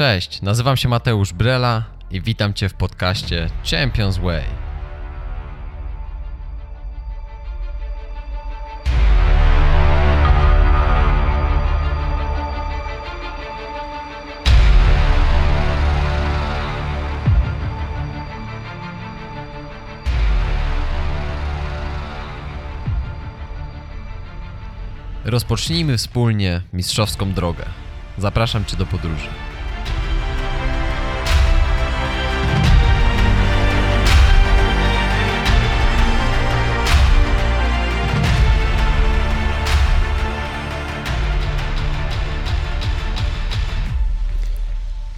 Cześć, nazywam się Mateusz Brela i witam Cię w podcaście Champions Way. Rozpocznijmy wspólnie mistrzowską drogę. Zapraszam Cię do podróży.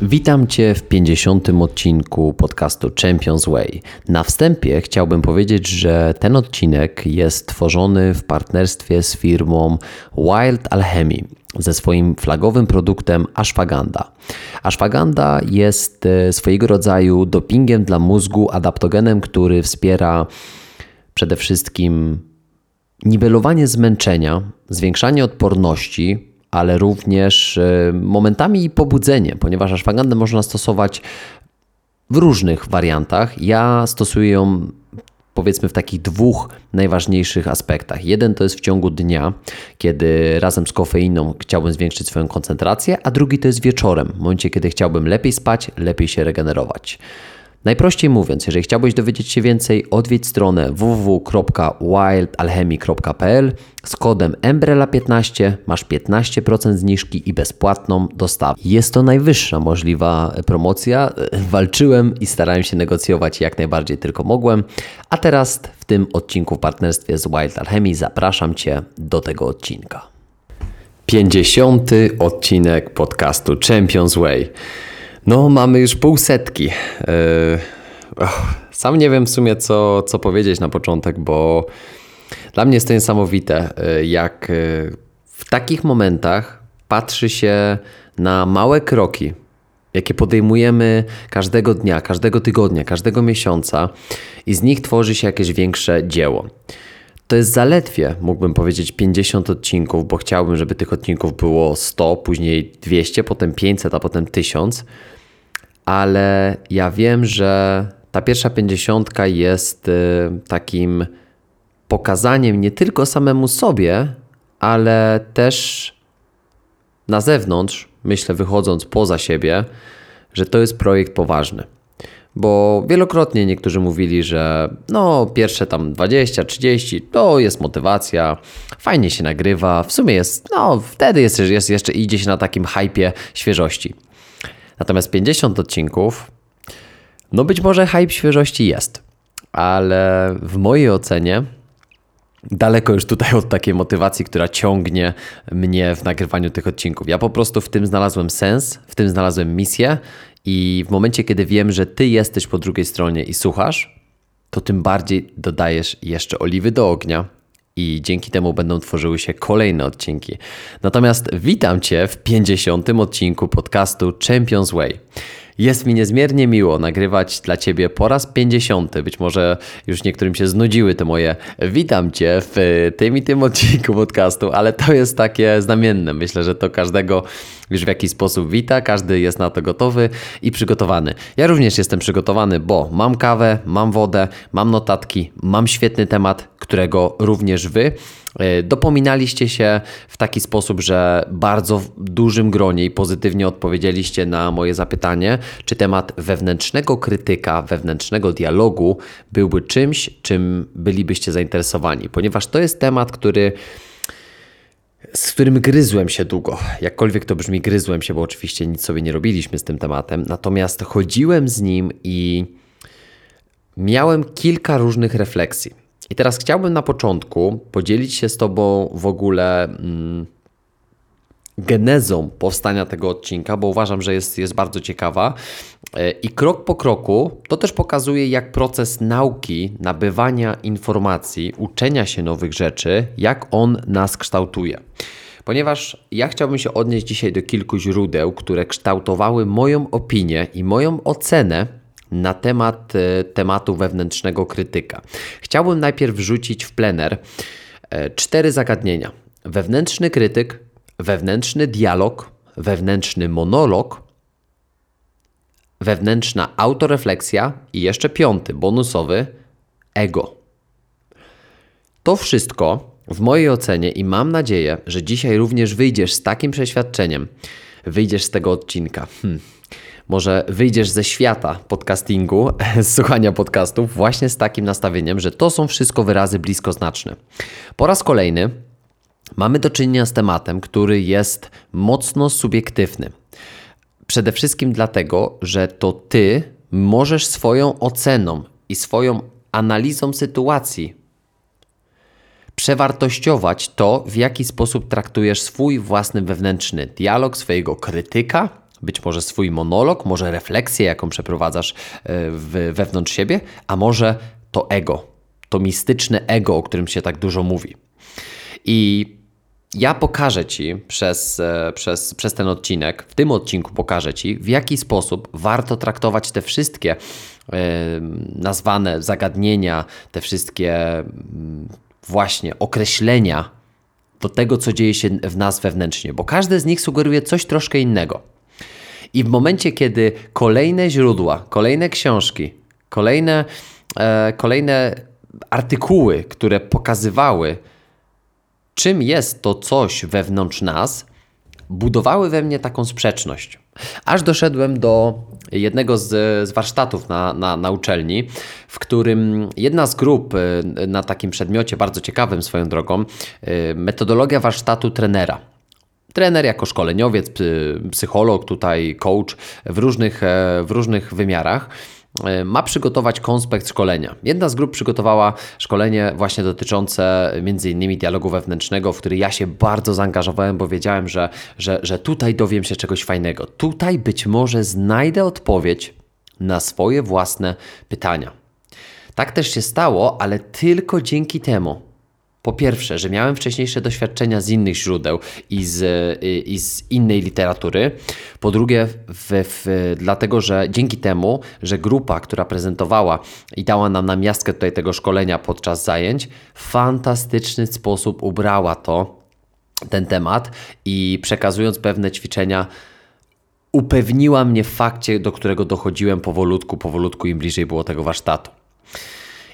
Witam Cię w 50. odcinku podcastu Champions Way. Na wstępie chciałbym powiedzieć, że ten odcinek jest tworzony w partnerstwie z firmą Wild Alchemy ze swoim flagowym produktem ashwagandha. Ashwagandha jest e, swojego rodzaju dopingiem dla mózgu, adaptogenem, który wspiera przede wszystkim niwelowanie zmęczenia, zwiększanie odporności, ale również e, momentami pobudzenie, ponieważ ashwagandhę można stosować w różnych wariantach. Ja stosuję ją powiedzmy w takich dwóch najważniejszych aspektach. Jeden to jest w ciągu dnia, kiedy razem z kofeiną chciałbym zwiększyć swoją koncentrację, a drugi to jest wieczorem, w momencie kiedy chciałbym lepiej spać, lepiej się regenerować. Najprościej mówiąc, jeżeli chciałbyś dowiedzieć się więcej, odwiedź stronę www.wildalchemy.pl z kodem Embrela15 masz 15% zniżki i bezpłatną dostawę. Jest to najwyższa możliwa promocja. Walczyłem i starałem się negocjować jak najbardziej tylko mogłem. A teraz w tym odcinku w partnerstwie z Wild Alchemy zapraszam Cię do tego odcinka. 50. odcinek podcastu Champions Way. No, mamy już pół setki. Yy, sam nie wiem w sumie, co, co powiedzieć na początek, bo dla mnie jest to niesamowite, yy, jak yy, w takich momentach patrzy się na małe kroki, jakie podejmujemy każdego dnia, każdego tygodnia, każdego miesiąca, i z nich tworzy się jakieś większe dzieło. To jest zaledwie, mógłbym powiedzieć, 50 odcinków, bo chciałbym, żeby tych odcinków było 100, później 200, potem 500, a potem 1000 ale ja wiem, że ta pierwsza pięćdziesiątka jest y, takim pokazaniem nie tylko samemu sobie, ale też na zewnątrz, myślę, wychodząc poza siebie, że to jest projekt poważny. Bo wielokrotnie niektórzy mówili, że no, pierwsze tam 20, 30 to jest motywacja, fajnie się nagrywa, w sumie jest, no, wtedy jest, jest jeszcze idzie się na takim hypie świeżości. Natomiast 50 odcinków, no być może hype świeżości jest, ale w mojej ocenie daleko już tutaj od takiej motywacji, która ciągnie mnie w nagrywaniu tych odcinków. Ja po prostu w tym znalazłem sens, w tym znalazłem misję i w momencie, kiedy wiem, że ty jesteś po drugiej stronie i słuchasz, to tym bardziej dodajesz jeszcze oliwy do ognia i dzięki temu będą tworzyły się kolejne odcinki. Natomiast witam Cię w 50. odcinku podcastu Champions Way. Jest mi niezmiernie miło nagrywać dla Ciebie po raz 50. Być może już niektórym się znudziły te moje witam Cię w tym i tym odcinku podcastu, ale to jest takie znamienne. Myślę, że to każdego już w jakiś sposób wita, każdy jest na to gotowy i przygotowany. Ja również jestem przygotowany, bo mam kawę, mam wodę, mam notatki, mam świetny temat, którego również Wy dopominaliście się w taki sposób, że bardzo w dużym gronie i pozytywnie odpowiedzieliście na moje zapytanie, czy temat wewnętrznego krytyka, wewnętrznego dialogu byłby czymś, czym bylibyście zainteresowani, ponieważ to jest temat, który z którym gryzłem się długo. Jakkolwiek to brzmi, gryzłem się, bo oczywiście nic sobie nie robiliśmy z tym tematem. Natomiast chodziłem z nim i miałem kilka różnych refleksji. I teraz chciałbym na początku podzielić się z Tobą w ogóle. Mm, genezą powstania tego odcinka, bo uważam, że jest, jest bardzo ciekawa. E, I krok po kroku to też pokazuje, jak proces nauki, nabywania informacji, uczenia się nowych rzeczy, jak on nas kształtuje. Ponieważ ja chciałbym się odnieść dzisiaj do kilku źródeł, które kształtowały moją opinię i moją ocenę na temat e, tematu wewnętrznego krytyka. Chciałbym najpierw wrzucić w plener e, cztery zagadnienia. Wewnętrzny krytyk, wewnętrzny dialog, wewnętrzny monolog wewnętrzna autorefleksja i jeszcze piąty, bonusowy, ego. To wszystko w mojej ocenie i mam nadzieję, że dzisiaj również wyjdziesz z takim przeświadczeniem, wyjdziesz z tego odcinka. Hmm. Może wyjdziesz ze świata podcastingu, z słuchania podcastów, właśnie z takim nastawieniem, że to są wszystko wyrazy bliskoznaczne. Po raz kolejny mamy do czynienia z tematem, który jest mocno subiektywny. Przede wszystkim dlatego, że to ty możesz swoją oceną i swoją analizą sytuacji przewartościować to, w jaki sposób traktujesz swój własny wewnętrzny dialog, swojego krytyka, być może swój monolog, może refleksję, jaką przeprowadzasz e, wewnątrz siebie, a może to ego, to mistyczne ego, o którym się tak dużo mówi. I ja pokażę Ci przez, e, przez, przez ten odcinek, w tym odcinku pokażę Ci, w jaki sposób warto traktować te wszystkie e, nazwane zagadnienia, te wszystkie mm, właśnie określenia do tego, co dzieje się w nas wewnętrznie, bo każde z nich sugeruje coś troszkę innego. I w momencie, kiedy kolejne źródła, kolejne książki, kolejne, e, kolejne artykuły, które pokazywały, czym jest to coś wewnątrz nas, budowały we mnie taką sprzeczność. Aż doszedłem do jednego z, z warsztatów na, na, na uczelni, w którym jedna z grup y, na takim przedmiocie, bardzo ciekawym swoją drogą, y, metodologia warsztatu trenera. Trener jako szkoleniowiec, psycholog, tutaj coach w różnych, e, w różnych wymiarach E, ma przygotować konspekt szkolenia. Jedna z grup przygotowała szkolenie właśnie dotyczące m.in. dialogu wewnętrznego, w który ja się bardzo zaangażowałem, bo wiedziałem, że, że, że tutaj dowiem się czegoś fajnego. Tutaj być może znajdę odpowiedź na swoje własne pytania. Tak też się stało, ale tylko dzięki temu, po pierwsze, że miałem wcześniejsze doświadczenia z innych źródeł i z, i z innej literatury. Po drugie, w, w, dlatego, że dzięki temu, że grupa, która prezentowała i dała nam na miastkę tutaj tego szkolenia podczas zajęć, w fantastyczny sposób ubrała to, ten temat i przekazując pewne ćwiczenia, upewniła mnie w fakcie, do którego dochodziłem powolutku, powolutku im bliżej było tego warsztatu.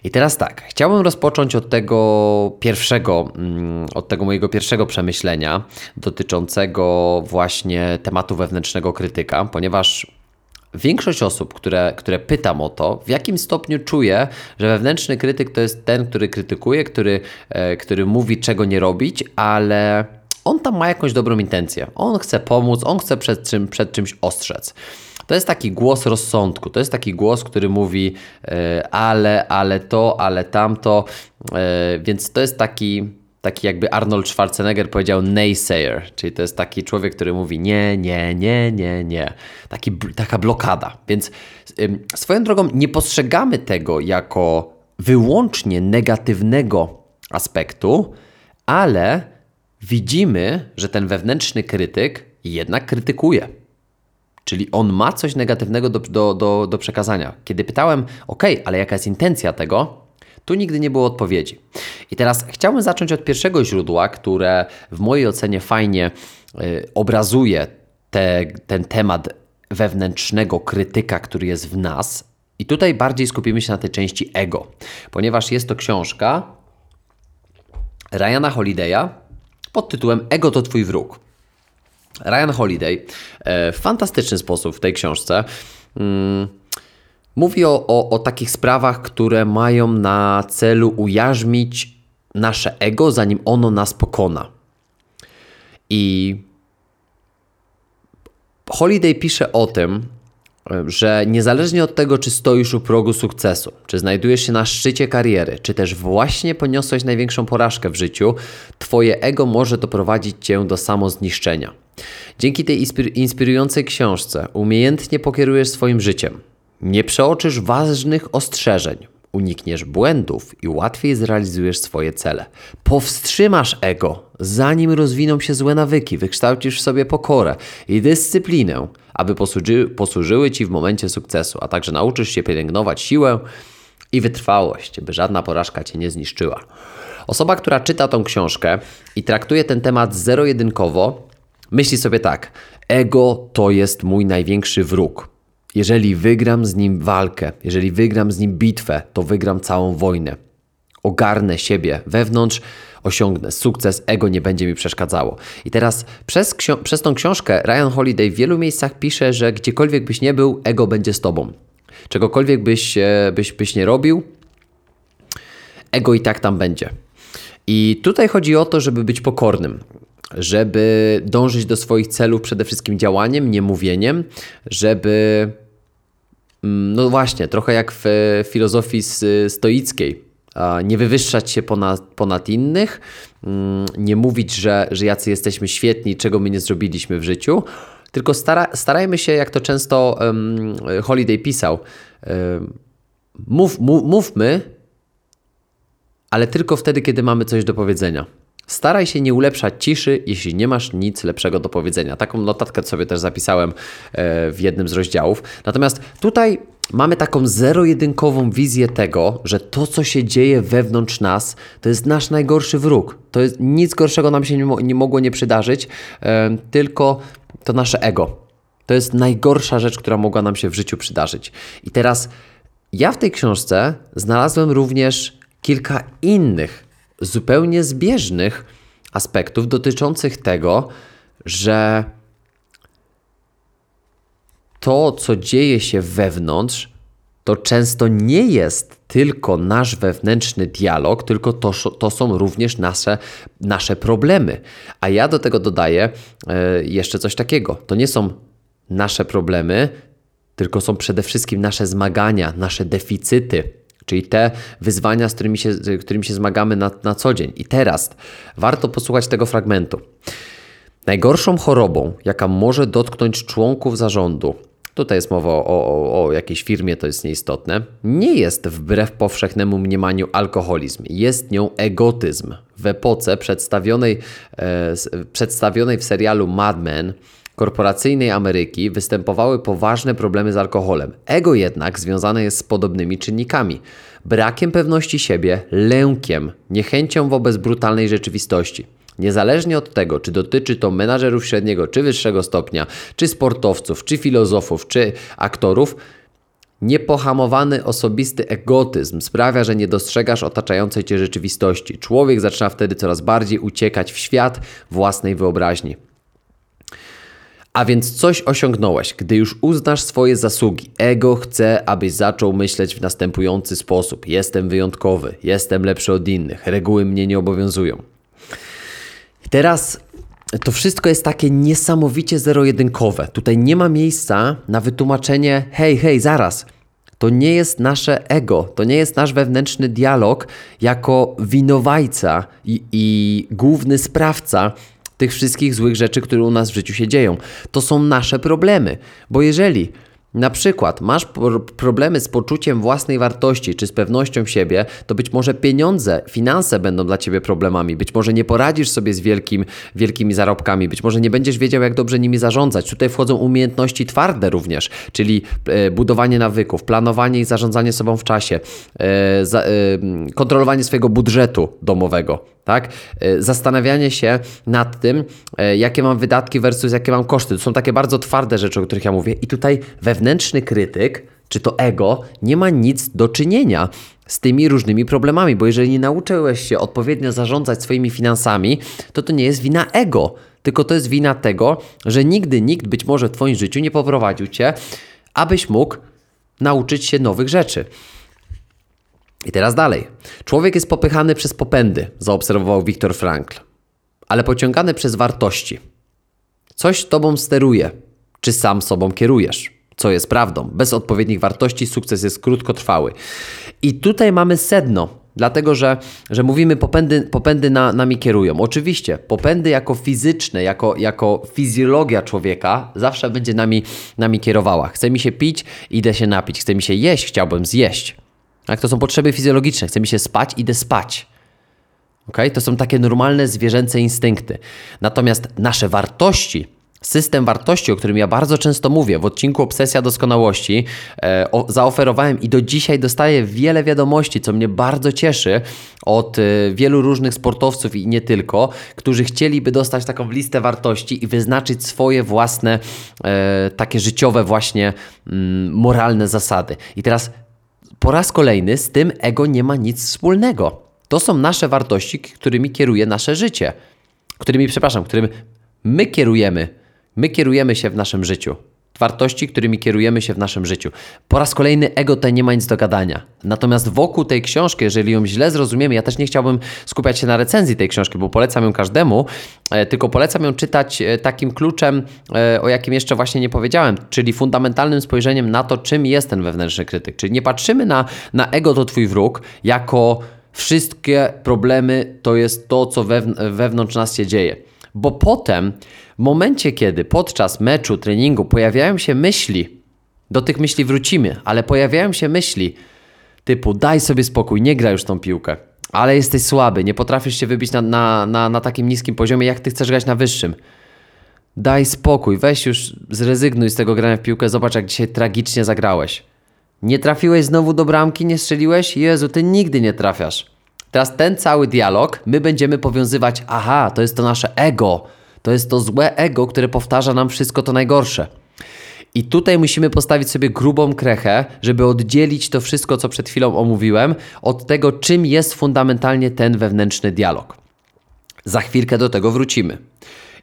I teraz tak, chciałbym rozpocząć od tego pierwszego, mm, od tego mojego pierwszego przemyślenia dotyczącego właśnie tematu wewnętrznego krytyka, ponieważ większość osób, które, które pytam o to, w jakim stopniu czuje, że wewnętrzny krytyk to jest ten, który krytykuje, który, e, który mówi, czego nie robić, ale on tam ma jakąś dobrą intencję. On chce pomóc, on chce przed, czym, przed czymś ostrzec. To jest taki głos rozsądku, to jest taki głos, który mówi e, ale, ale to, ale tamto, e, więc to jest taki, taki jakby Arnold Schwarzenegger powiedział naysayer, czyli to jest taki człowiek, który mówi nie, nie, nie, nie, nie. Taki, taka blokada. Więc swoją drogą nie postrzegamy tego jako wyłącznie negatywnego aspektu, ale widzimy, że ten wewnętrzny krytyk jednak krytykuje. Czyli on ma coś negatywnego do, do, do, do przekazania. Kiedy pytałem, ok, ale jaka jest intencja tego, tu nigdy nie było odpowiedzi. I teraz chciałbym zacząć od pierwszego źródła, które w mojej ocenie fajnie y, obrazuje te, ten temat wewnętrznego krytyka, który jest w nas. I tutaj bardziej skupimy się na tej części ego, ponieważ jest to książka Ryana Holiday'a pod tytułem Ego to Twój wróg. Ryan Holiday e, w fantastyczny sposób w tej książce mm, mówi o, o, o takich sprawach, które mają na celu ujarzmić nasze ego, zanim ono nas pokona. I Holiday pisze o tym, że niezależnie od tego, czy stoisz u progu sukcesu, czy znajdujesz się na szczycie kariery, czy też właśnie poniosłeś największą porażkę w życiu, Twoje ego może doprowadzić Cię do samozniszczenia. Dzięki tej inspirującej książce umiejętnie pokierujesz swoim życiem. Nie przeoczysz ważnych ostrzeżeń, unikniesz błędów i łatwiej zrealizujesz swoje cele. Powstrzymasz ego, zanim rozwiną się złe nawyki, wykształcisz w sobie pokorę i dyscyplinę, aby posłuży, posłużyły Ci w momencie sukcesu, a także nauczysz się pielęgnować siłę i wytrwałość, by żadna porażka Cię nie zniszczyła. Osoba, która czyta tą książkę i traktuje ten temat zero-jedynkowo, myśli sobie tak: ego to jest mój największy wróg. Jeżeli wygram z nim walkę, jeżeli wygram z nim bitwę, to wygram całą wojnę. Ogarnę siebie wewnątrz, osiągnę sukces, ego nie będzie mi przeszkadzało. I teraz przez, przez tą książkę Ryan Holiday w wielu miejscach pisze, że gdziekolwiek byś nie był, ego będzie z tobą. Czegokolwiek byś, e, byś, byś nie robił, ego i tak tam będzie. I tutaj chodzi o to, żeby być pokornym, żeby dążyć do swoich celów przede wszystkim działaniem, nie mówieniem, żeby. Mm, No właśnie, trochę jak w filozofii stoickiej. Nie wywyższać się ponad, ponad innych, mm, nie mówić, że, że jacy jesteśmy świetni, czego my nie zrobiliśmy w życiu, tylko stara, starajmy się, jak to często um, Holiday pisał, um, mów, mów, mówmy, ale tylko wtedy, kiedy mamy coś do powiedzenia. Staraj się nie ulepszać ciszy, jeśli nie masz nic lepszego do powiedzenia. Taką notatkę sobie też zapisałem e, w jednym z rozdziałów. Natomiast tutaj mamy taką zero-jedynkową wizję tego, że to, co się dzieje wewnątrz nas, to jest nasz najgorszy wróg. To jest nic gorszego nam się nie, mogło nie przydarzyć, e, tylko to nasze ego. To jest najgorsza rzecz, która mogła nam się w życiu przydarzyć. I teraz ja w tej książce znalazłem również kilka innych, zupełnie zbieżnych aspektów dotyczących tego, że to, co dzieje się wewnątrz, to często nie jest tylko nasz wewnętrzny dialog, tylko to, to są również nasze, nasze problemy. A ja do tego dodaję e, jeszcze coś takiego. To nie są nasze problemy, tylko są przede wszystkim nasze zmagania, nasze deficyty, czyli te wyzwania, z którymi się, z którymi się zmagamy na, na co dzień. I teraz warto posłuchać tego fragmentu. Najgorszą chorobą, jaka może dotknąć członków zarządu, tutaj jest mowa o, o, o, jakiejś firmie, to jest nieistotne, nie jest wbrew powszechnemu mniemaniu alkoholizm, jest nią egotyzm. W epoce przedstawionej, e, przedstawionej w serialu Mad Men korporacyjnej Ameryki występowały poważne problemy z alkoholem. Ego jednak związane jest z podobnymi czynnikami: brakiem pewności siebie, lękiem, niechęcią wobec brutalnej rzeczywistości. Niezależnie od tego, czy dotyczy to menadżerów średniego czy wyższego stopnia, czy sportowców, czy filozofów, czy aktorów, Niepohamowany osobisty egotyzm sprawia, że nie dostrzegasz otaczającej cię rzeczywistości. Człowiek zaczyna wtedy coraz bardziej uciekać w świat własnej wyobraźni. A więc coś osiągnąłeś, gdy już uznasz swoje zasługi. Ego chce, abyś zaczął myśleć w następujący sposób: Jestem wyjątkowy, jestem lepszy od innych, reguły mnie nie obowiązują. Teraz to wszystko jest takie niesamowicie zero-jedynkowe. Tutaj nie ma miejsca na wytłumaczenie: hej, hej, zaraz. To nie jest nasze ego, to nie jest nasz wewnętrzny dialog jako winowajca i, i główny sprawca tych wszystkich złych rzeczy, które u nas w życiu się dzieją. To są nasze problemy, bo jeżeli na przykład masz problemy z poczuciem własnej wartości czy z pewnością siebie, to być może pieniądze, finanse będą dla ciebie problemami. Być może nie poradzisz sobie z wielkim, wielkimi zarobkami, być może nie będziesz wiedział, jak dobrze nimi zarządzać. Tutaj wchodzą umiejętności twarde również, czyli e, budowanie nawyków, planowanie i zarządzanie sobą w czasie, e, e, kontrolowanie swojego budżetu domowego. Tak? Zastanawianie się nad tym, jakie mam wydatki versus jakie mam koszty. To są takie bardzo twarde rzeczy, o których ja mówię. I tutaj wewnętrzny krytyk, czy to ego, nie ma nic do czynienia z tymi różnymi problemami, bo jeżeli nie nauczyłeś się odpowiednio zarządzać swoimi finansami, to to nie jest wina ego, tylko to jest wina tego, że nigdy nikt być może w Twoim życiu nie poprowadził Cię, abyś mógł nauczyć się nowych rzeczy. I teraz dalej. Człowiek jest popychany przez popędy, zaobserwował Viktor Frankl, ale pociągany przez wartości. Coś tobą steruje, czy sam sobą kierujesz co jest prawdą. Bez odpowiednich wartości sukces jest krótkotrwały. I tutaj mamy sedno, dlatego że, że mówimy, popędy, popędy na, nami kierują. Oczywiście, popędy jako fizyczne, jako, jako fizjologia człowieka zawsze będzie nami, nami kierowała. Chce mi się pić, idę się napić. Chce mi się jeść, chciałbym zjeść. Tak, to są potrzeby fizjologiczne. Chce mi się spać, idę spać. Okay? To są takie normalne zwierzęce instynkty. Natomiast nasze wartości system wartości, o którym ja bardzo często mówię w odcinku Obsesja Doskonałości, e, o, zaoferowałem i do dzisiaj dostaję wiele wiadomości, co mnie bardzo cieszy od e, wielu różnych sportowców i nie tylko, którzy chcieliby dostać taką listę wartości i wyznaczyć swoje własne, e, takie życiowe, właśnie mm, moralne zasady. I teraz po raz kolejny z tym ego nie ma nic wspólnego. To są nasze wartości, którymi kieruje nasze życie. Którymi, przepraszam, którym my kierujemy. My kierujemy się w naszym życiu. Wartości, którymi kierujemy się w naszym życiu. Po raz kolejny ego tutaj nie ma nic do gadania. Natomiast wokół tej książki, jeżeli ją źle zrozumiemy, ja też nie chciałbym skupiać się na recenzji tej książki, bo polecam ją każdemu, e, tylko polecam ją czytać e, takim kluczem, e, o jakim jeszcze właśnie nie powiedziałem, czyli fundamentalnym spojrzeniem na to, czym jest ten wewnętrzny krytyk. Czyli nie patrzymy na, na ego to twój wróg, jako wszystkie problemy to jest to, co wewnątrz nas się dzieje. Bo potem, w momencie, kiedy podczas meczu, treningu pojawiają się myśli, do tych myśli wrócimy, ale pojawiają się myśli typu daj sobie spokój, nie gra już tą piłkę, ale jesteś słaby, nie potrafisz się wybić na, na, na, na takim niskim poziomie, jak ty chcesz grać na wyższym. Daj spokój, weź już, zrezygnuj z tego grania w piłkę, zobacz jak dzisiaj tragicznie zagrałeś. Nie trafiłeś znowu do bramki, nie strzeliłeś? Jezu, ty nigdy nie trafiasz. Teraz ten cały dialog my będziemy powiązywać, aha, to jest to nasze ego, to jest to złe ego, które powtarza nam wszystko to najgorsze. I tutaj musimy postawić sobie grubą krechę, żeby oddzielić to wszystko, co przed chwilą omówiłem, od tego, czym jest fundamentalnie ten wewnętrzny dialog. Za chwilkę do tego wrócimy.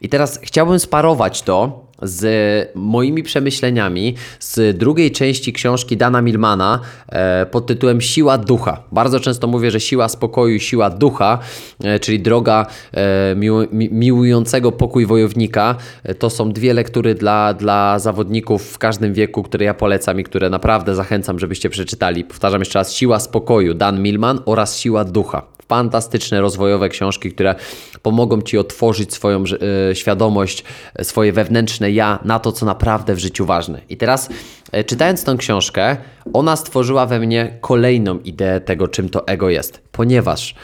I teraz chciałbym sparować to z moimi przemyśleniami z drugiej części książki Dana Milmana e, pod tytułem Siła Ducha. Bardzo często mówię, że siła spokoju, siła ducha, e, czyli droga e, mił, miłującego pokój wojownika, to są dwie lektury dla, dla zawodników w każdym wieku, które ja polecam i które naprawdę zachęcam, żebyście przeczytali. Powtarzam jeszcze raz, Siła Spokoju, Dan Milman oraz Siła Ducha fantastyczne rozwojowe książki, które pomogą Ci otworzyć swoją y, świadomość, swoje wewnętrzne ja na to, co naprawdę w życiu ważne. I teraz y, czytając tę książkę, ona stworzyła we mnie kolejną ideę tego, czym to ego jest, ponieważ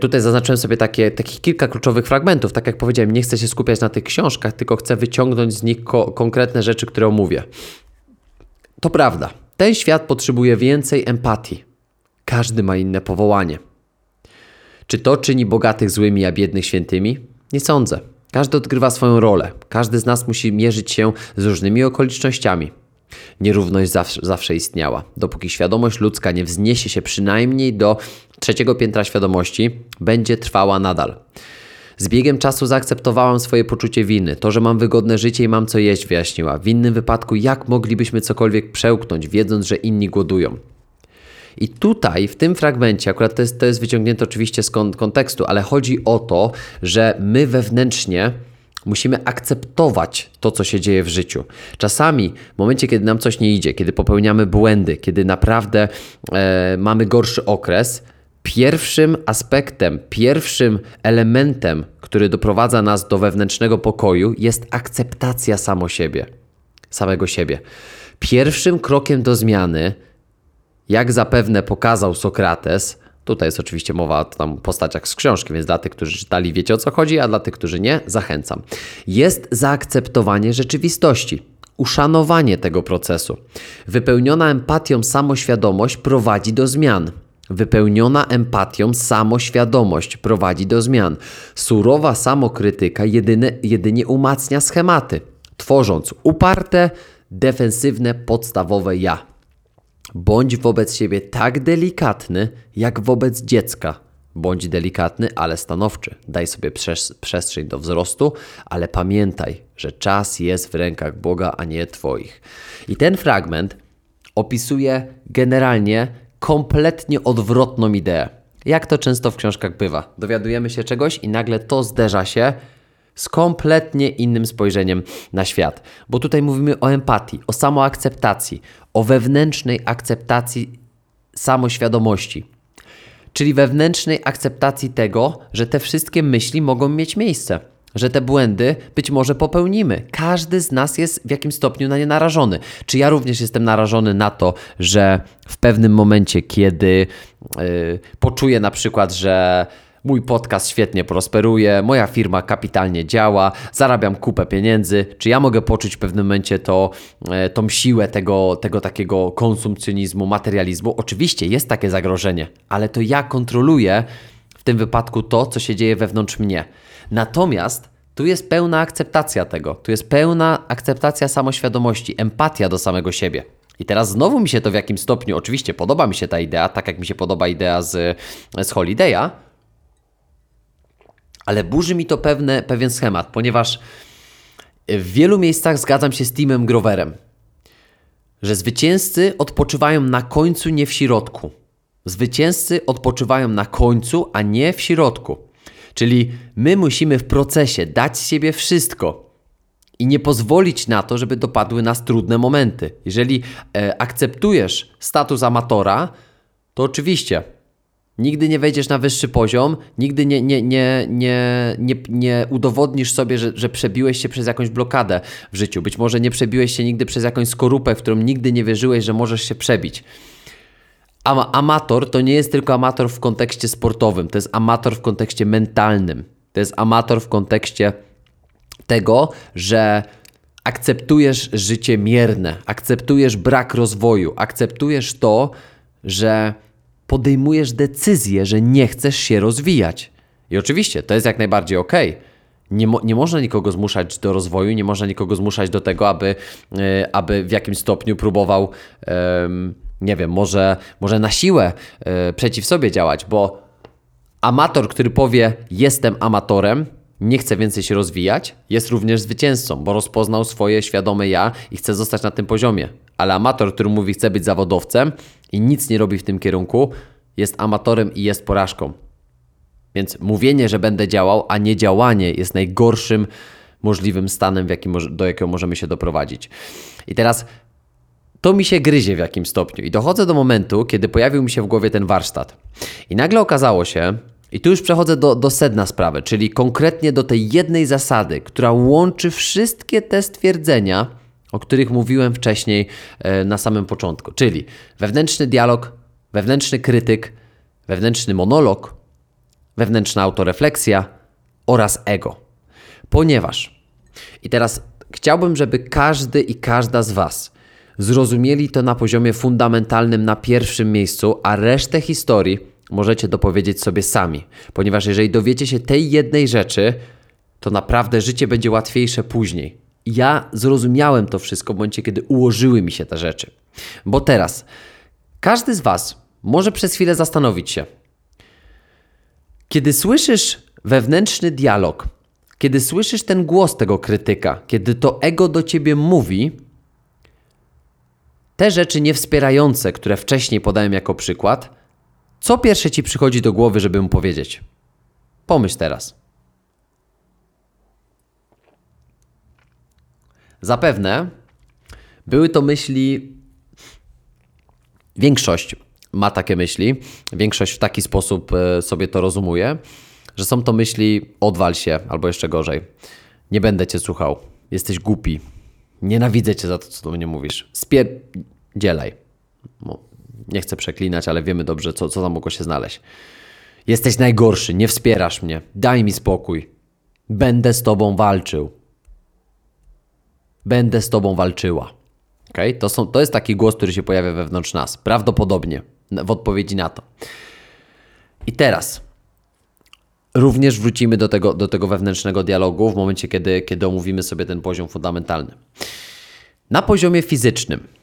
Tutaj zaznaczyłem sobie takie, takich kilka kluczowych fragmentów. Tak jak powiedziałem, nie chcę się skupiać na tych książkach, tylko chcę wyciągnąć z nich ko konkretne rzeczy, które omówię. To prawda. Ten świat potrzebuje więcej empatii. Każdy ma inne powołanie. Czy to czyni bogatych złymi, a biednych świętymi? Nie sądzę. Każdy odgrywa swoją rolę. Każdy z nas musi mierzyć się z różnymi okolicznościami. Nierówność zawsze, zawsze istniała. Dopóki świadomość ludzka nie wzniesie się przynajmniej do trzeciego piętra świadomości, będzie trwała nadal. Z biegiem czasu zaakceptowałam swoje poczucie winy. To, że mam wygodne życie i mam co jeść, wyjaśniła. W innym wypadku, jak moglibyśmy cokolwiek przełknąć, wiedząc, że inni głodują? I tutaj, w tym fragmencie, akurat to jest, to jest wyciągnięte oczywiście z kontekstu, ale chodzi o to, że my wewnętrznie musimy akceptować to, co się dzieje w życiu. Czasami, w momencie, kiedy nam coś nie idzie, kiedy popełniamy błędy, kiedy naprawdę e, mamy gorszy okres, pierwszym aspektem, pierwszym elementem, który doprowadza nas do wewnętrznego pokoju, jest akceptacja samo siebie, samego siebie. Pierwszym krokiem do zmiany jak zapewne pokazał Sokrates, tutaj jest oczywiście mowa o tam postaciach z książki, więc dla tych, którzy czytali, wiecie o co chodzi, a dla tych, którzy nie, zachęcam. Jest zaakceptowanie rzeczywistości uszanowanie tego procesu. Wypełniona empatią samoświadomość prowadzi do zmian. Wypełniona empatią samoświadomość prowadzi do zmian. Surowa samokrytyka jedyne, jedynie umacnia schematy, tworząc uparte, defensywne, podstawowe ja. Bądź wobec siebie tak delikatny, jak wobec dziecka. Bądź delikatny, ale stanowczy. Daj sobie przestrzeń do wzrostu, ale pamiętaj, że czas jest w rękach Boga, a nie Twoich. I ten fragment opisuje generalnie kompletnie odwrotną ideę. Jak to często w książkach bywa. Dowiadujemy się czegoś i nagle to zderza się z kompletnie innym spojrzeniem na świat. Bo tutaj mówimy o empatii, o samoakceptacji, o wewnętrznej akceptacji samoświadomości. Czyli wewnętrznej akceptacji tego, że te wszystkie myśli mogą mieć miejsce, że te błędy być może popełnimy. Każdy z nas jest w jakimś stopniu na nie narażony. Czy ja również jestem narażony na to, że w pewnym momencie, kiedy yy, poczuję na przykład, że mój podcast świetnie prosperuje, moja firma kapitalnie działa, zarabiam kupę pieniędzy. Czy ja mogę poczuć w pewnym momencie to, e, tą siłę tego, tego takiego konsumpcjonizmu, materializmu? Oczywiście jest takie zagrożenie, ale to ja kontroluję w tym wypadku to, co się dzieje wewnątrz mnie. Natomiast tu jest pełna akceptacja tego, tu jest pełna akceptacja samoświadomości, empatia do samego siebie. I teraz znowu mi się to w jakimś stopniu, oczywiście podoba mi się ta idea, tak jak mi się podoba idea z, z Holiday'a, ale burzy mi to pewne, pewien schemat, ponieważ w wielu miejscach zgadzam się z Timem Groverem, że zwycięzcy odpoczywają na końcu, nie w środku. Zwycięzcy odpoczywają na końcu, a nie w środku. Czyli my musimy w procesie dać z siebie wszystko i nie pozwolić na to, żeby dopadły nas trudne momenty. Jeżeli e, akceptujesz status amatora, to oczywiście nigdy nie wejdziesz na wyższy poziom, nigdy nie, nie, nie, nie, nie, nie udowodnisz sobie, że, że przebiłeś się przez jakąś blokadę w życiu. Być może nie przebiłeś się nigdy przez jakąś skorupę, w którą nigdy nie wierzyłeś, że możesz się przebić. Ama amator to nie jest tylko amator w kontekście sportowym, to jest amator w kontekście mentalnym. To jest amator w kontekście tego, że akceptujesz życie mierne, akceptujesz brak rozwoju, akceptujesz to, że podejmujesz decyzję, że nie chcesz się rozwijać. I oczywiście to jest jak najbardziej ok. Nie, mo nie można nikogo zmuszać do rozwoju, nie można nikogo zmuszać do tego, aby, yy, aby w jakimś stopniu próbował. Yy, nie wiem, może, może na siłę yy, przeciw sobie działać, bo amator, który powie: Jestem amatorem, nie chce więcej się rozwijać, jest również zwycięzcą, bo rozpoznał swoje świadome ja i chce zostać na tym poziomie. Ale amator, który mówi: Chcę być zawodowcem i nic nie robi w tym kierunku, jest amatorem i jest porażką. Więc mówienie, że będę działał, a nie działanie jest najgorszym możliwym stanem, jakim, do jakiego możemy się doprowadzić. I teraz to mi się gryzie w jakimś stopniu. I dochodzę do momentu, kiedy pojawił mi się w głowie ten warsztat. I nagle okazało się, i tu już przechodzę do, do sedna sprawy, czyli konkretnie do tej jednej zasady, która łączy wszystkie te stwierdzenia, o których mówiłem wcześniej e, na samym początku. Czyli wewnętrzny dialog, wewnętrzny krytyk, wewnętrzny monolog, wewnętrzna autorefleksja oraz ego. Ponieważ, i teraz chciałbym, żeby każdy i każda z Was zrozumieli to na poziomie fundamentalnym na pierwszym miejscu, a resztę historii możecie dopowiedzieć sobie sami. Ponieważ jeżeli dowiecie się tej jednej rzeczy, to naprawdę życie będzie łatwiejsze później. Ja zrozumiałem to wszystko w momencie, kiedy ułożyły mi się te rzeczy. Bo teraz każdy z Was może przez chwilę zastanowić się, kiedy słyszysz wewnętrzny dialog, kiedy słyszysz ten głos tego krytyka, kiedy to ego do ciebie mówi, te rzeczy niewspierające, które wcześniej podałem jako przykład, co pierwsze ci przychodzi do głowy, żeby mu powiedzieć? Pomyśl teraz. Zapewne były to myśli. Większość ma takie myśli, większość w taki sposób e, sobie to rozumuje, że są to myśli odwal się, albo jeszcze gorzej. Nie będę cię słuchał. Jesteś głupi. Nienawidzę cię za to, co do mnie mówisz. Spierdzielaj. No, nie chcę przeklinać, ale wiemy dobrze, co, co tam mogło się znaleźć. Jesteś najgorszy, nie wspierasz mnie. Daj mi spokój. Będę z tobą walczył. Będę z tobą walczyła. Okay? To, są, to jest taki głos, który się pojawia wewnątrz nas. Prawdopodobnie w odpowiedzi na to. I teraz również wrócimy do tego, do tego wewnętrznego dialogu w momencie, kiedy, kiedy omówimy sobie ten poziom fundamentalny. Na poziomie fizycznym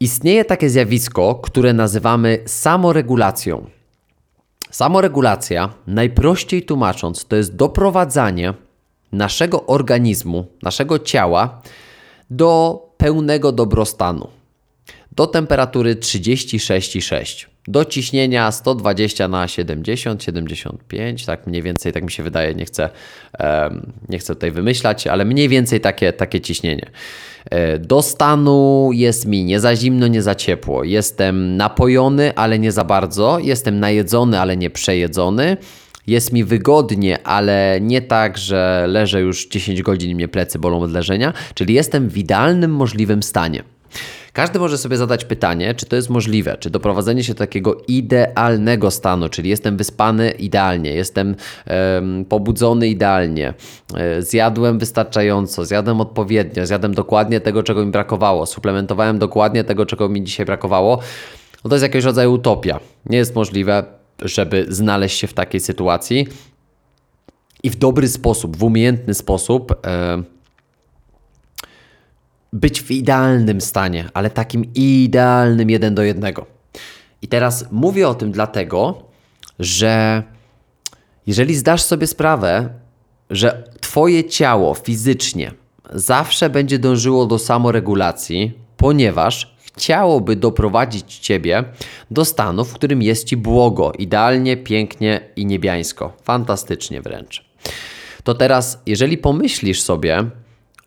istnieje takie zjawisko, które nazywamy samoregulacją. Samoregulacja, najprościej tłumacząc, to jest doprowadzanie naszego organizmu, naszego ciała do pełnego dobrostanu. Do temperatury 36,6. Do ciśnienia 120 na 70, 75, tak mniej więcej, tak mi się wydaje, nie chcę, nie chcę tutaj wymyślać, ale mniej więcej takie, takie ciśnienie. E, do stanu jest mi nie za zimno, nie za ciepło. Jestem napojony, ale nie za bardzo. Jestem najedzony, ale nie przejedzony. Jest mi wygodnie, ale nie tak, że leżę już 10 godzin i mnie plecy bolą od leżenia, czyli jestem w idealnym możliwym stanie. Każdy może sobie zadać pytanie, czy to jest możliwe, czy doprowadzenie się do takiego idealnego stanu, czyli jestem wyspany idealnie, jestem em, pobudzony idealnie, e, zjadłem wystarczająco, zjadłem odpowiednio, zjadłem dokładnie tego, czego mi brakowało, suplementowałem dokładnie tego, czego mi dzisiaj brakowało. No to jest jakiegoś rodzaju utopia. Nie jest możliwe, żeby znaleźć się w takiej sytuacji i w dobry sposób, w umiejętny sposób. E, być w idealnym stanie, ale takim idealnym jeden do jednego. I teraz mówię o tym dlatego, że jeżeli zdasz sobie sprawę, że Twoje ciało fizycznie zawsze będzie dążyło do samoregulacji, ponieważ chciałoby doprowadzić Ciebie do stanu, w którym jest Ci błogo, idealnie, pięknie i niebiańsko, fantastycznie wręcz. To teraz, jeżeli pomyślisz sobie,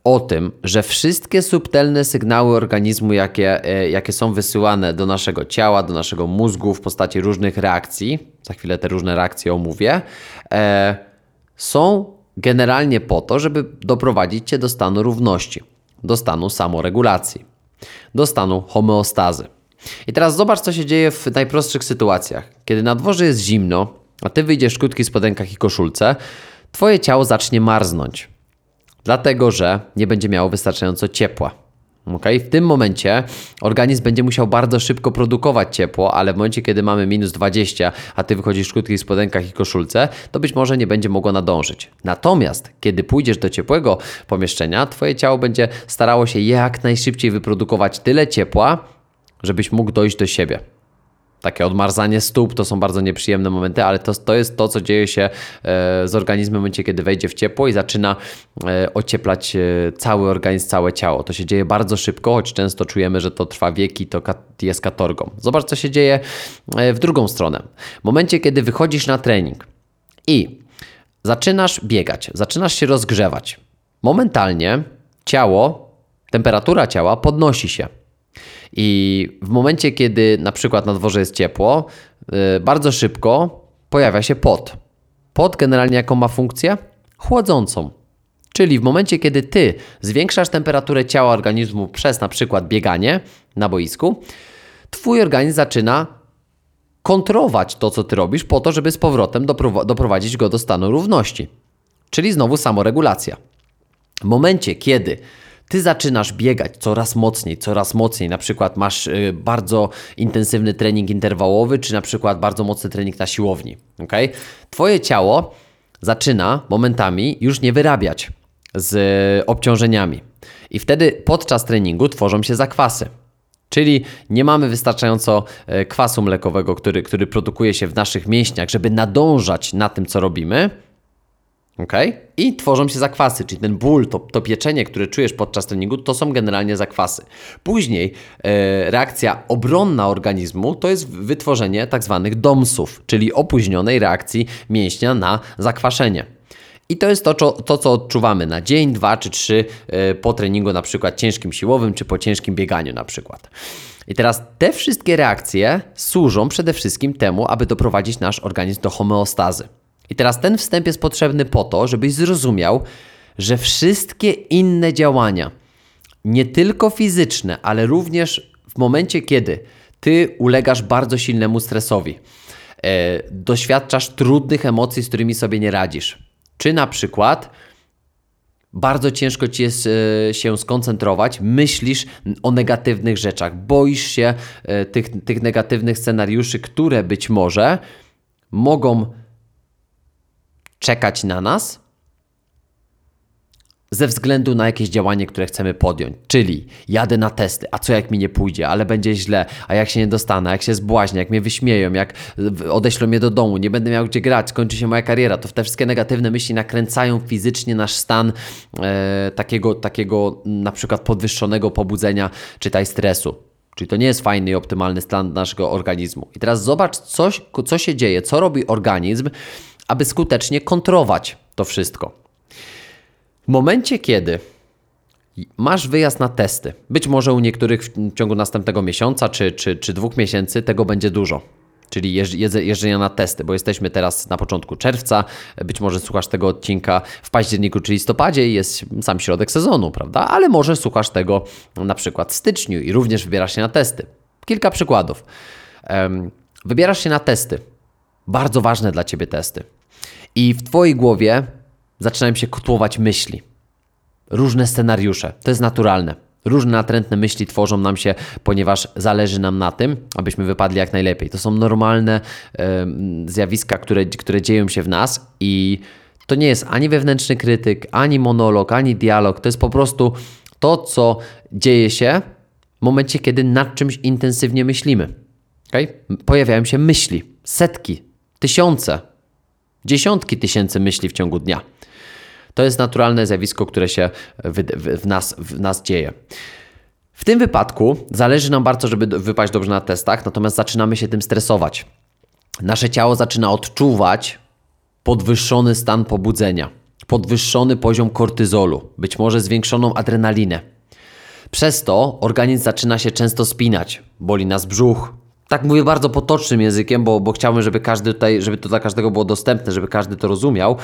o tym, że wszystkie subtelne sygnały organizmu, jakie, e, jakie są wysyłane do naszego ciała, do naszego mózgu w postaci różnych reakcji, za chwilę te różne reakcje omówię, e, są generalnie po to, żeby doprowadzić Cię do stanu równości, do stanu samoregulacji, do stanu homeostazy. I teraz zobacz, co się dzieje w najprostszych sytuacjach. Kiedy na dworze jest zimno, a Ty wyjdziesz w krótkich spodenkach i koszulce, Twoje ciało zacznie marznąć dlatego że nie będzie miało wystarczająco ciepła. Okay? W tym momencie organizm będzie musiał bardzo szybko produkować ciepło, ale w momencie, kiedy mamy minus 20, a ty wychodzisz w krótkich spodenkach i koszulce, to być może nie będzie mogło nadążyć. Natomiast, kiedy pójdziesz do ciepłego pomieszczenia, twoje ciało będzie starało się jak najszybciej wyprodukować tyle ciepła, żebyś mógł dojść do siebie. Takie odmarzanie stóp to są bardzo nieprzyjemne momenty, ale to, to jest to, co dzieje się e, z organizmem w momencie, kiedy wejdzie w ciepło i zaczyna e, ocieplać e, cały organizm, całe ciało. To się dzieje bardzo szybko, choć często czujemy, że to trwa wieki, to jest katorgą. Zobacz, co się dzieje w drugą stronę. W momencie, kiedy wychodzisz na trening i zaczynasz biegać, zaczynasz się rozgrzewać, momentalnie ciało, temperatura ciała podnosi się. I w momencie, kiedy na przykład na dworze jest ciepło, yy, bardzo szybko pojawia się pot. Pot generalnie jaką ma funkcję? Chłodzącą. Czyli w momencie, kiedy ty zwiększasz temperaturę ciała organizmu przez na przykład bieganie na boisku, twój organizm zaczyna kontrować to, co ty robisz, po to, żeby z powrotem doprowadzić go do stanu równości. Czyli znowu samoregulacja. W momencie, kiedy ty zaczynasz biegać coraz mocniej, coraz mocniej. Na przykład masz y, bardzo intensywny trening interwałowy, czy na przykład bardzo mocny trening na siłowni. Okay? Twoje ciało zaczyna momentami już nie wyrabiać z obciążeniami. I wtedy podczas treningu tworzą się zakwasy. Czyli nie mamy wystarczająco e, kwasu mlekowego, który, który produkuje się w naszych mięśniach, żeby nadążać na tym, co robimy Okay? I tworzą się zakwasy, czyli ten ból, to, to pieczenie, które czujesz podczas treningu, to są generalnie zakwasy. Później e, reakcja obronna organizmu to jest wytworzenie tak zwanych domsów, czyli opóźnionej reakcji mięśnia na zakwaszenie. I to jest to, to, co odczuwamy na dzień, dwa czy trzy e, po treningu, na przykład ciężkim siłowym, czy po ciężkim bieganiu, na przykład. I teraz te wszystkie reakcje służą przede wszystkim temu, aby doprowadzić nasz organizm do homeostazy. I teraz ten wstęp jest potrzebny po to, żebyś zrozumiał, że wszystkie inne działania, nie tylko fizyczne, ale również w momencie, kiedy ty ulegasz bardzo silnemu stresowi, e, doświadczasz trudnych emocji, z którymi sobie nie radzisz, czy na przykład bardzo ciężko ci jest e, się skoncentrować, myślisz o negatywnych rzeczach, boisz się e, tych, tych negatywnych scenariuszy, które być może mogą czekać na nas ze względu na jakieś działanie, które chcemy podjąć. Czyli jadę na testy, a co jak mi nie pójdzie, ale będzie źle, a jak się nie dostanę, jak się zbłaźnię, jak mnie wyśmieją, jak odeślą mnie do domu, nie będę miał gdzie grać, skończy się moja kariera, to te wszystkie negatywne myśli nakręcają fizycznie nasz stan e, takiego, takiego na przykład podwyższonego pobudzenia, czytaj stresu. Czyli to nie jest fajny i optymalny stan naszego organizmu. I teraz zobacz, coś, co się dzieje, co robi organizm, aby skutecznie kontrować to wszystko. W momencie, kiedy masz wyjazd na testy, być może u niektórych w ciągu następnego miesiąca czy, czy, czy dwóch miesięcy tego będzie dużo. czyli jeżdż- jeżdż- jeżdżenia na testy, bo jesteśmy teraz na początku czerwca, być może słuchasz tego odcinka w październiku czy listopadzie i jest sam środek sezonu, prawda? Ale może słuchasz tego na przykład w styczniu i również wybierasz się na testy. Kilka przykładów. Wybierasz się na testy. Bardzo ważne dla ciebie testy. I w twojej głowie zaczynają się kotłować myśli różne scenariusze. To jest naturalne. Różne natrętne myśli tworzą nam się, ponieważ zależy nam na tym, abyśmy wypadli jak najlepiej. To są normalne em, zjawiska, które, które dzieją się w nas i to nie jest ani wewnętrzny krytyk, ani monolog, ani dialog. To jest po prostu to, co dzieje się w momencie, kiedy nad czymś intensywnie myślimy. Okay? Pojawiają się myśli, setki, tysiące, dziesiątki tysięcy myśli w ciągu dnia. To jest naturalne zjawisko, które się w, nas, w nas dzieje. W tym wypadku zależy nam bardzo, żeby wypaść dobrze na testach, natomiast zaczynamy się tym stresować. Nasze ciało zaczyna odczuwać podwyższony stan pobudzenia, podwyższony poziom kortyzolu, być może zwiększoną adrenalinę. Przez to organizm zaczyna się często spinać, boli nas brzuch. Tak mówię bardzo potocznym językiem, bo, bo chciałbym, żeby każdy tutaj, żeby to dla każdego było dostępne, żeby każdy to rozumiał.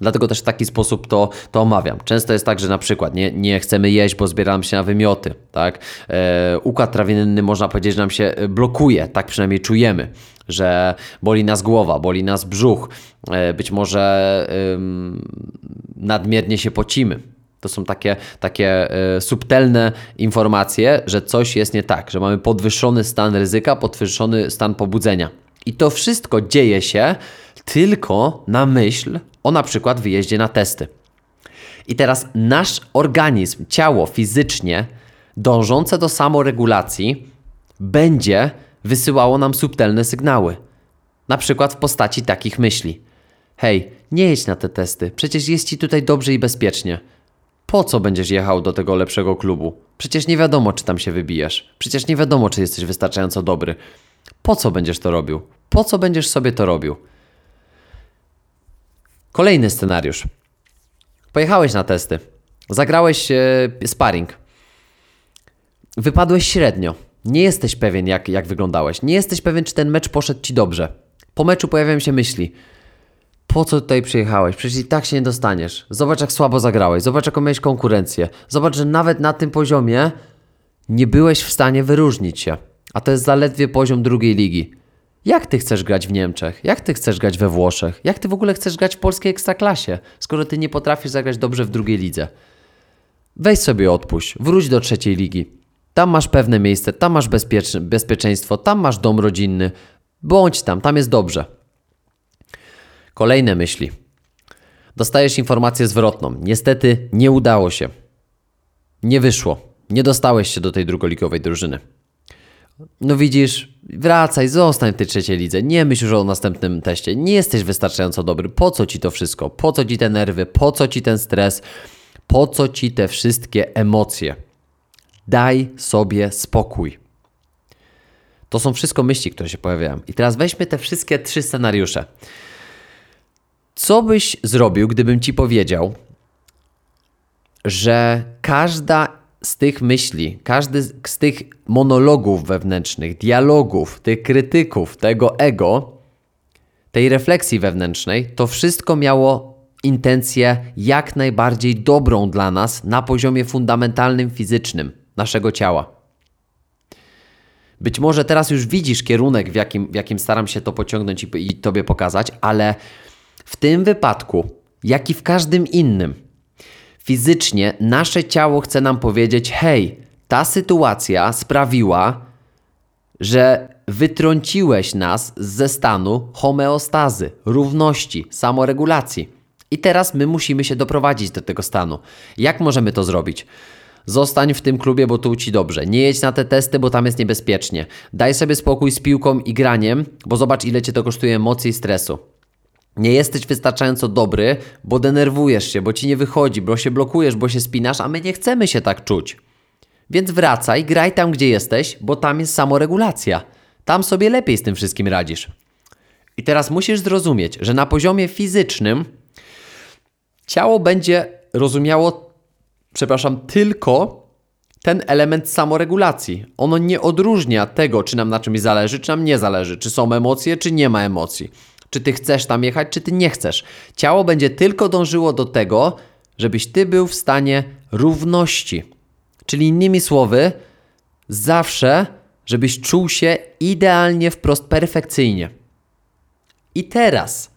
Dlatego też w taki sposób to, to omawiam. Często jest tak, że na przykład nie, nie chcemy jeść, bo zbieramy się na wymioty. Tak? E, układ trawienny można powiedzieć, że nam się blokuje, tak przynajmniej czujemy, że boli nas głowa, boli nas brzuch, e, być może nadmiernie się pocimy. To są takie, takie e, subtelne informacje, że coś jest nie tak, że mamy podwyższony stan ryzyka, podwyższony stan pobudzenia. I to wszystko dzieje się tylko na myśl o na przykład wyjeździe na testy. I teraz nasz organizm, ciało fizycznie dążące do samoregulacji będzie wysyłało nam subtelne sygnały. Na przykład w postaci takich myśli. Hej, nie jedź na te testy, przecież jest ci tutaj dobrze i bezpiecznie. Po co będziesz jechał do tego lepszego klubu? Przecież nie wiadomo, czy tam się wybijesz. Przecież nie wiadomo, czy jesteś wystarczająco dobry. Po co będziesz to robił? Po co będziesz sobie to robił? Kolejny scenariusz. Pojechałeś na testy. Zagrałeś e, sparring. Wypadłeś średnio. Nie jesteś pewien, jak, jak wyglądałeś. Nie jesteś pewien, czy ten mecz poszedł ci dobrze. Po meczu pojawiają się myśli. Po co tutaj przyjechałeś? Przecież i tak się nie dostaniesz. Zobacz, jak słabo zagrałeś. Zobacz, jaką miałeś konkurencję. Zobacz, że nawet na tym poziomie nie byłeś w stanie wyróżnić się. A to jest zaledwie poziom drugiej ligi. Jak ty chcesz grać w Niemczech? Jak ty chcesz grać we Włoszech? Jak ty w ogóle chcesz grać w polskiej ekstraklasie, skoro ty nie potrafisz zagrać dobrze w drugiej lidze? Weź sobie odpuść, wróć do trzeciej ligi. Tam masz pewne miejsce, tam masz bezpieczeństwo, tam masz dom rodzinny. Bądź tam, tam jest dobrze. Kolejne myśli. Dostajesz informację zwrotną. Niestety nie udało się. Nie wyszło. Nie dostałeś się do tej drugoligowej drużyny. No widzisz, wracaj, zostań w tej trzeciej lidze. Nie myśl już o następnym teście. Nie jesteś wystarczająco dobry. Po co ci to wszystko? Po co ci te nerwy? Po co ci ten stres? Po co ci te wszystkie emocje? Daj sobie spokój. To są wszystko myśli, które się pojawiają. I teraz weźmy te wszystkie trzy scenariusze. Co byś zrobił, gdybym ci powiedział, że każda z tych myśli, każdy z- tych monologów wewnętrznych, dialogów, tych krytyków, tego ego, tej refleksji wewnętrznej, to wszystko miało intencję jak najbardziej dobrą dla nas na poziomie fundamentalnym, fizycznym naszego ciała. Być może teraz już widzisz kierunek, w jakim, w jakim staram się to pociągnąć i, i tobie pokazać, ale w tym wypadku, jak i w każdym innym, fizycznie nasze ciało chce nam powiedzieć: hej, ta sytuacja sprawiła, że wytrąciłeś nas ze stanu homeostazy, równości, samoregulacji. I teraz my musimy się doprowadzić do tego stanu. Jak możemy to zrobić? Zostań w tym klubie, bo tu ci dobrze. Nie jedź na te testy, bo tam jest niebezpiecznie. Daj sobie spokój z piłką i graniem, bo zobacz, ile cię to kosztuje emocji i stresu. Nie jesteś wystarczająco dobry, bo denerwujesz się, bo ci nie wychodzi, bo się blokujesz, bo się spinasz, a my nie chcemy się tak czuć. Więc wracaj, graj tam, gdzie jesteś, bo tam jest samoregulacja. Tam sobie lepiej z tym wszystkim radzisz. I teraz musisz zrozumieć, że na poziomie fizycznym ciało będzie rozumiało, przepraszam, tylko ten element samoregulacji. Ono nie odróżnia tego, czy nam na czymś zależy, czy nam nie zależy, czy są emocje, czy nie ma emocji. Czy ty chcesz tam jechać, czy ty nie chcesz. Ciało będzie tylko dążyło do tego, żebyś ty był w stanie równości. Czyli innymi słowy, zawsze, żebyś czuł się idealnie, wprost perfekcyjnie. I teraz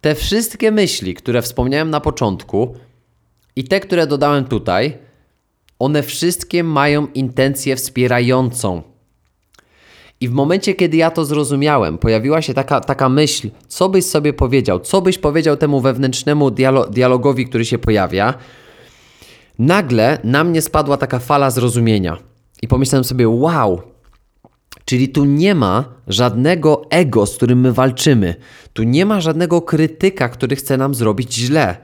te wszystkie myśli, które wspomniałem na początku i te, które dodałem tutaj, one wszystkie mają intencję wspierającą. I w momencie, kiedy ja to zrozumiałem, pojawiła się taka, taka myśl, co byś sobie powiedział, co byś powiedział temu wewnętrznemu dialo dialogowi, który się pojawia, nagle na mnie spadła taka fala zrozumienia. I pomyślałem sobie, wow, Czyli tu nie ma żadnego ego, z którym my walczymy. Tu nie ma żadnego krytyka, który chce nam zrobić źle.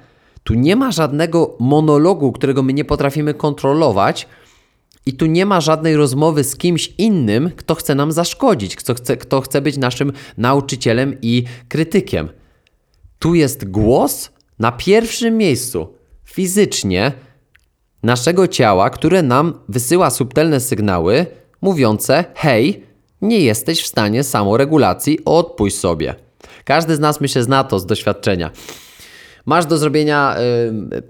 Tu nie ma żadnego monologu, którego my nie potrafimy kontrolować. I tu nie ma żadnej rozmowy z kimś innym, kto chce nam zaszkodzić, kto chce, kto chce być naszym nauczycielem i krytykiem. Tu jest głos na pierwszym miejscu, fizycznie, naszego ciała, które nam wysyła subtelne sygnały mówiące: hej, nie jesteś w stanie samoregulacji, odpuść sobie. Każdy z nas, myślę, zna to z doświadczenia. Masz do zrobienia, yy,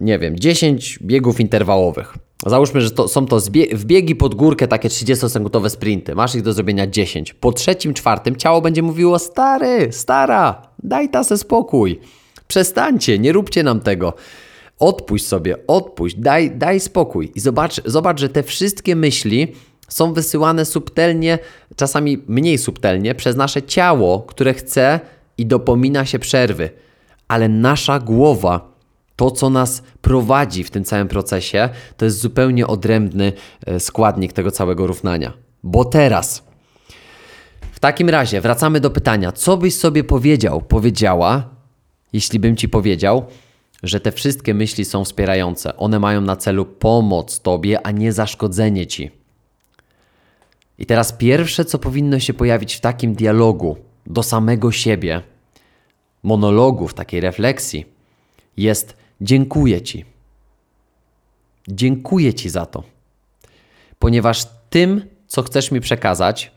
nie wiem, 10 biegów interwałowych. Załóżmy, że to, są to wbiegi pod górkę, takie 30-sekundowe sprinty. Masz ich do zrobienia 10. Po trzecim, czwartym ciało będzie mówiło: Stary, stara, daj tasę spokój. Przestańcie, nie róbcie nam tego. Odpuść sobie, odpuść, daj, daj spokój. I zobacz, zobacz, że te wszystkie myśli są wysyłane subtelnie, czasami mniej subtelnie, przez nasze ciało, które chce i dopomina się przerwy. Ale nasza głowa, to co nas prowadzi w tym całym procesie, to jest zupełnie odrębny e, składnik tego całego równania. Bo teraz, w takim razie, wracamy do pytania, co byś sobie powiedział, powiedziała, jeśli bym ci powiedział, że te wszystkie myśli są wspierające. One mają na celu pomoc tobie, a nie zaszkodzenie ci. I teraz pierwsze, co powinno się pojawić w takim dialogu do samego siebie, monologu, w takiej refleksji, jest dziękuję Ci. Dziękuję Ci za to. Ponieważ tym, co chcesz mi przekazać,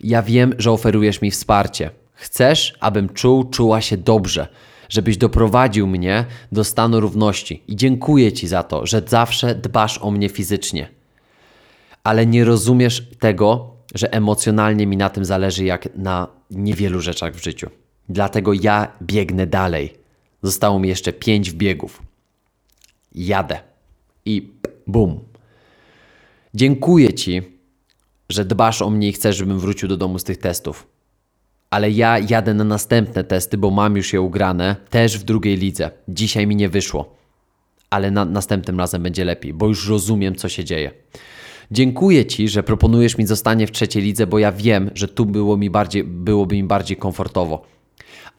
ja wiem, że oferujesz mi wsparcie. Chcesz, abym czuł, czuła się dobrze, żebyś doprowadził mnie do stanu równości. I dziękuję Ci za to, że zawsze dbasz o mnie fizycznie ale nie rozumiesz tego, że emocjonalnie mi na tym zależy jak na niewielu rzeczach w życiu. Dlatego ja biegnę dalej. Zostało mi jeszcze pięć biegów. Jadę. I bum. Dziękuję Ci, że dbasz o mnie i chcesz, żebym wrócił do domu z tych testów. Ale ja jadę na następne testy, bo mam już je ugrane, też w drugiej lidze. Dzisiaj mi nie wyszło. Ale na, następnym razem będzie lepiej, bo już rozumiem, co się dzieje. Dziękuję Ci, że proponujesz mi zostanie w trzeciej lidze, bo ja wiem, że tu było mi bardziej, byłoby mi bardziej komfortowo.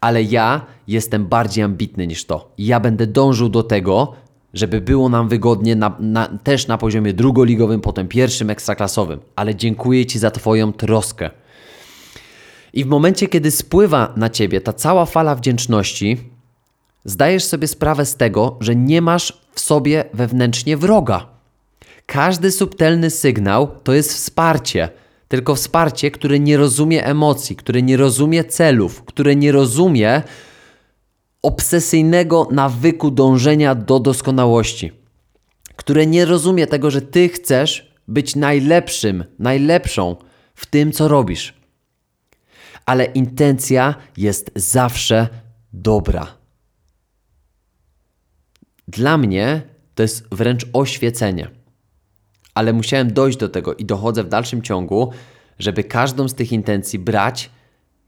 Ale ja jestem bardziej ambitny niż to. Ja będę dążył do tego, żeby było nam wygodnie na, na, też na poziomie drugoligowym, potem pierwszym ekstraklasowym. Ale dziękuję Ci za Twoją troskę. I w momencie, kiedy spływa na Ciebie ta cała fala wdzięczności, zdajesz sobie sprawę z tego, że nie masz w sobie wewnętrznie wroga. Każdy subtelny sygnał to jest wsparcie, tylko wsparcie, które nie rozumie emocji, które nie rozumie celów, które nie rozumie obsesyjnego nawyku dążenia do doskonałości, które nie rozumie tego, że ty chcesz być najlepszym, najlepszą w tym, co robisz. Ale intencja jest zawsze dobra. Dla mnie to jest wręcz oświecenie ale musiałem dojść do tego i dochodzę w dalszym ciągu, żeby każdą z tych intencji brać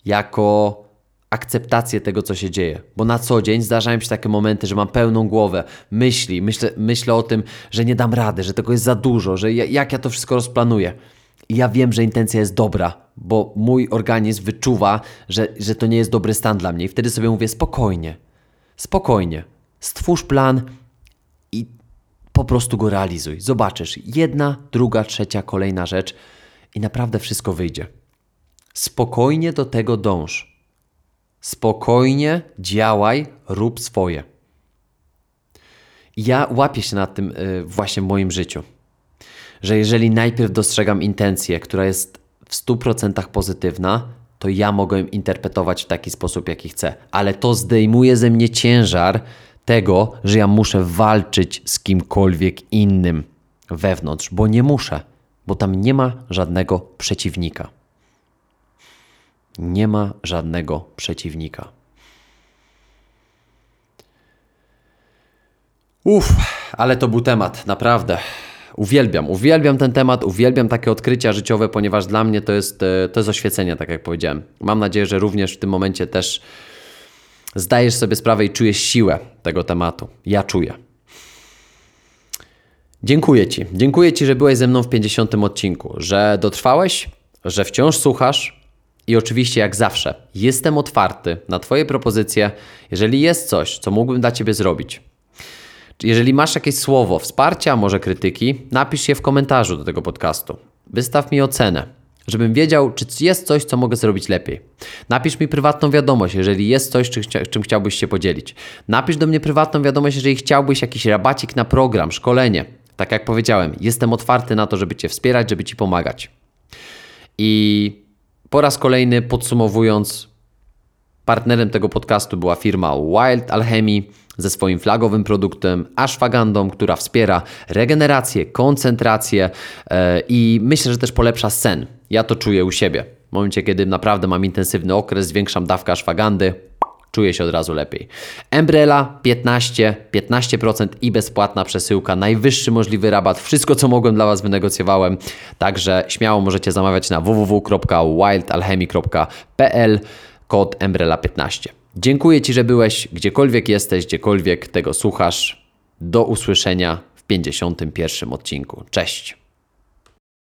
jako akceptację tego, co się dzieje. Bo na co dzień zdarzają się takie momenty, że mam pełną głowę myśli, myślę, myślę o tym, że nie dam rady, że tego jest za dużo, że ja, jak ja to wszystko rozplanuję. I ja wiem, że intencja jest dobra, bo mój organizm wyczuwa, że, że to nie jest dobry stan dla mnie. I wtedy sobie mówię spokojnie, spokojnie. Stwórz plan po prostu go realizuj. Zobaczysz, jedna, druga, trzecia, kolejna rzecz i naprawdę wszystko wyjdzie. Spokojnie do tego dąż. Spokojnie działaj, rób swoje. Ja łapię się nad tym y, właśnie w moim życiu. Że jeżeli najpierw dostrzegam intencję, która jest w 100% pozytywna, to ja mogę ją interpretować w taki sposób, jaki chcę. Ale to zdejmuje ze mnie ciężar tego, że ja muszę walczyć z kimkolwiek innym wewnątrz, bo nie muszę, bo tam nie ma żadnego przeciwnika. Nie ma żadnego przeciwnika. Uff, ale to był temat, naprawdę. Uwielbiam, uwielbiam ten temat, uwielbiam takie odkrycia życiowe, ponieważ dla mnie to jest, e, to jest oświecenie, tak jak powiedziałem. Mam nadzieję, że również w tym momencie też zdajesz sobie sprawę i czujesz siłę tego tematu. Ja czuję. Dziękuję Ci. Dziękuję Ci, że byłeś ze mną w 50. odcinku, że dotrwałeś, że wciąż słuchasz i oczywiście, jak zawsze, jestem otwarty na Twoje propozycje, jeżeli jest coś, co mógłbym dla Ciebie zrobić. Jeżeli masz jakieś słowo wsparcia, może krytyki, napisz je w komentarzu do tego podcastu. Wystaw mi ocenę, żebym wiedział, czy jest coś, co mogę zrobić lepiej. Napisz mi prywatną wiadomość, jeżeli jest coś, czym chciałbyś się podzielić. Napisz do mnie prywatną wiadomość, jeżeli chciałbyś jakiś rabacik na program, szkolenie. Tak jak powiedziałem, jestem otwarty na to, żeby Cię wspierać, żeby Ci pomagać. I po raz kolejny podsumowując, Partnerem tego podcastu była firma Wild Alchemy ze swoim flagowym produktem ashwagandą, która wspiera regenerację, koncentrację e, i myślę, że też polepsza sen. Ja to czuję u siebie. W momencie, kiedy naprawdę mam intensywny okres, zwiększam dawkę ashwagandy, czuję się od razu lepiej. Umbrella 15, 15% i bezpłatna przesyłka, najwyższy możliwy rabat, wszystko co mogłem dla Was wynegocjowałem, także śmiało możecie zamawiać na www.wildalchemy.pl kod Umbrella15. Dziękuję Ci, że byłeś, gdziekolwiek jesteś, gdziekolwiek tego słuchasz. Do usłyszenia w 51 odcinku. Cześć!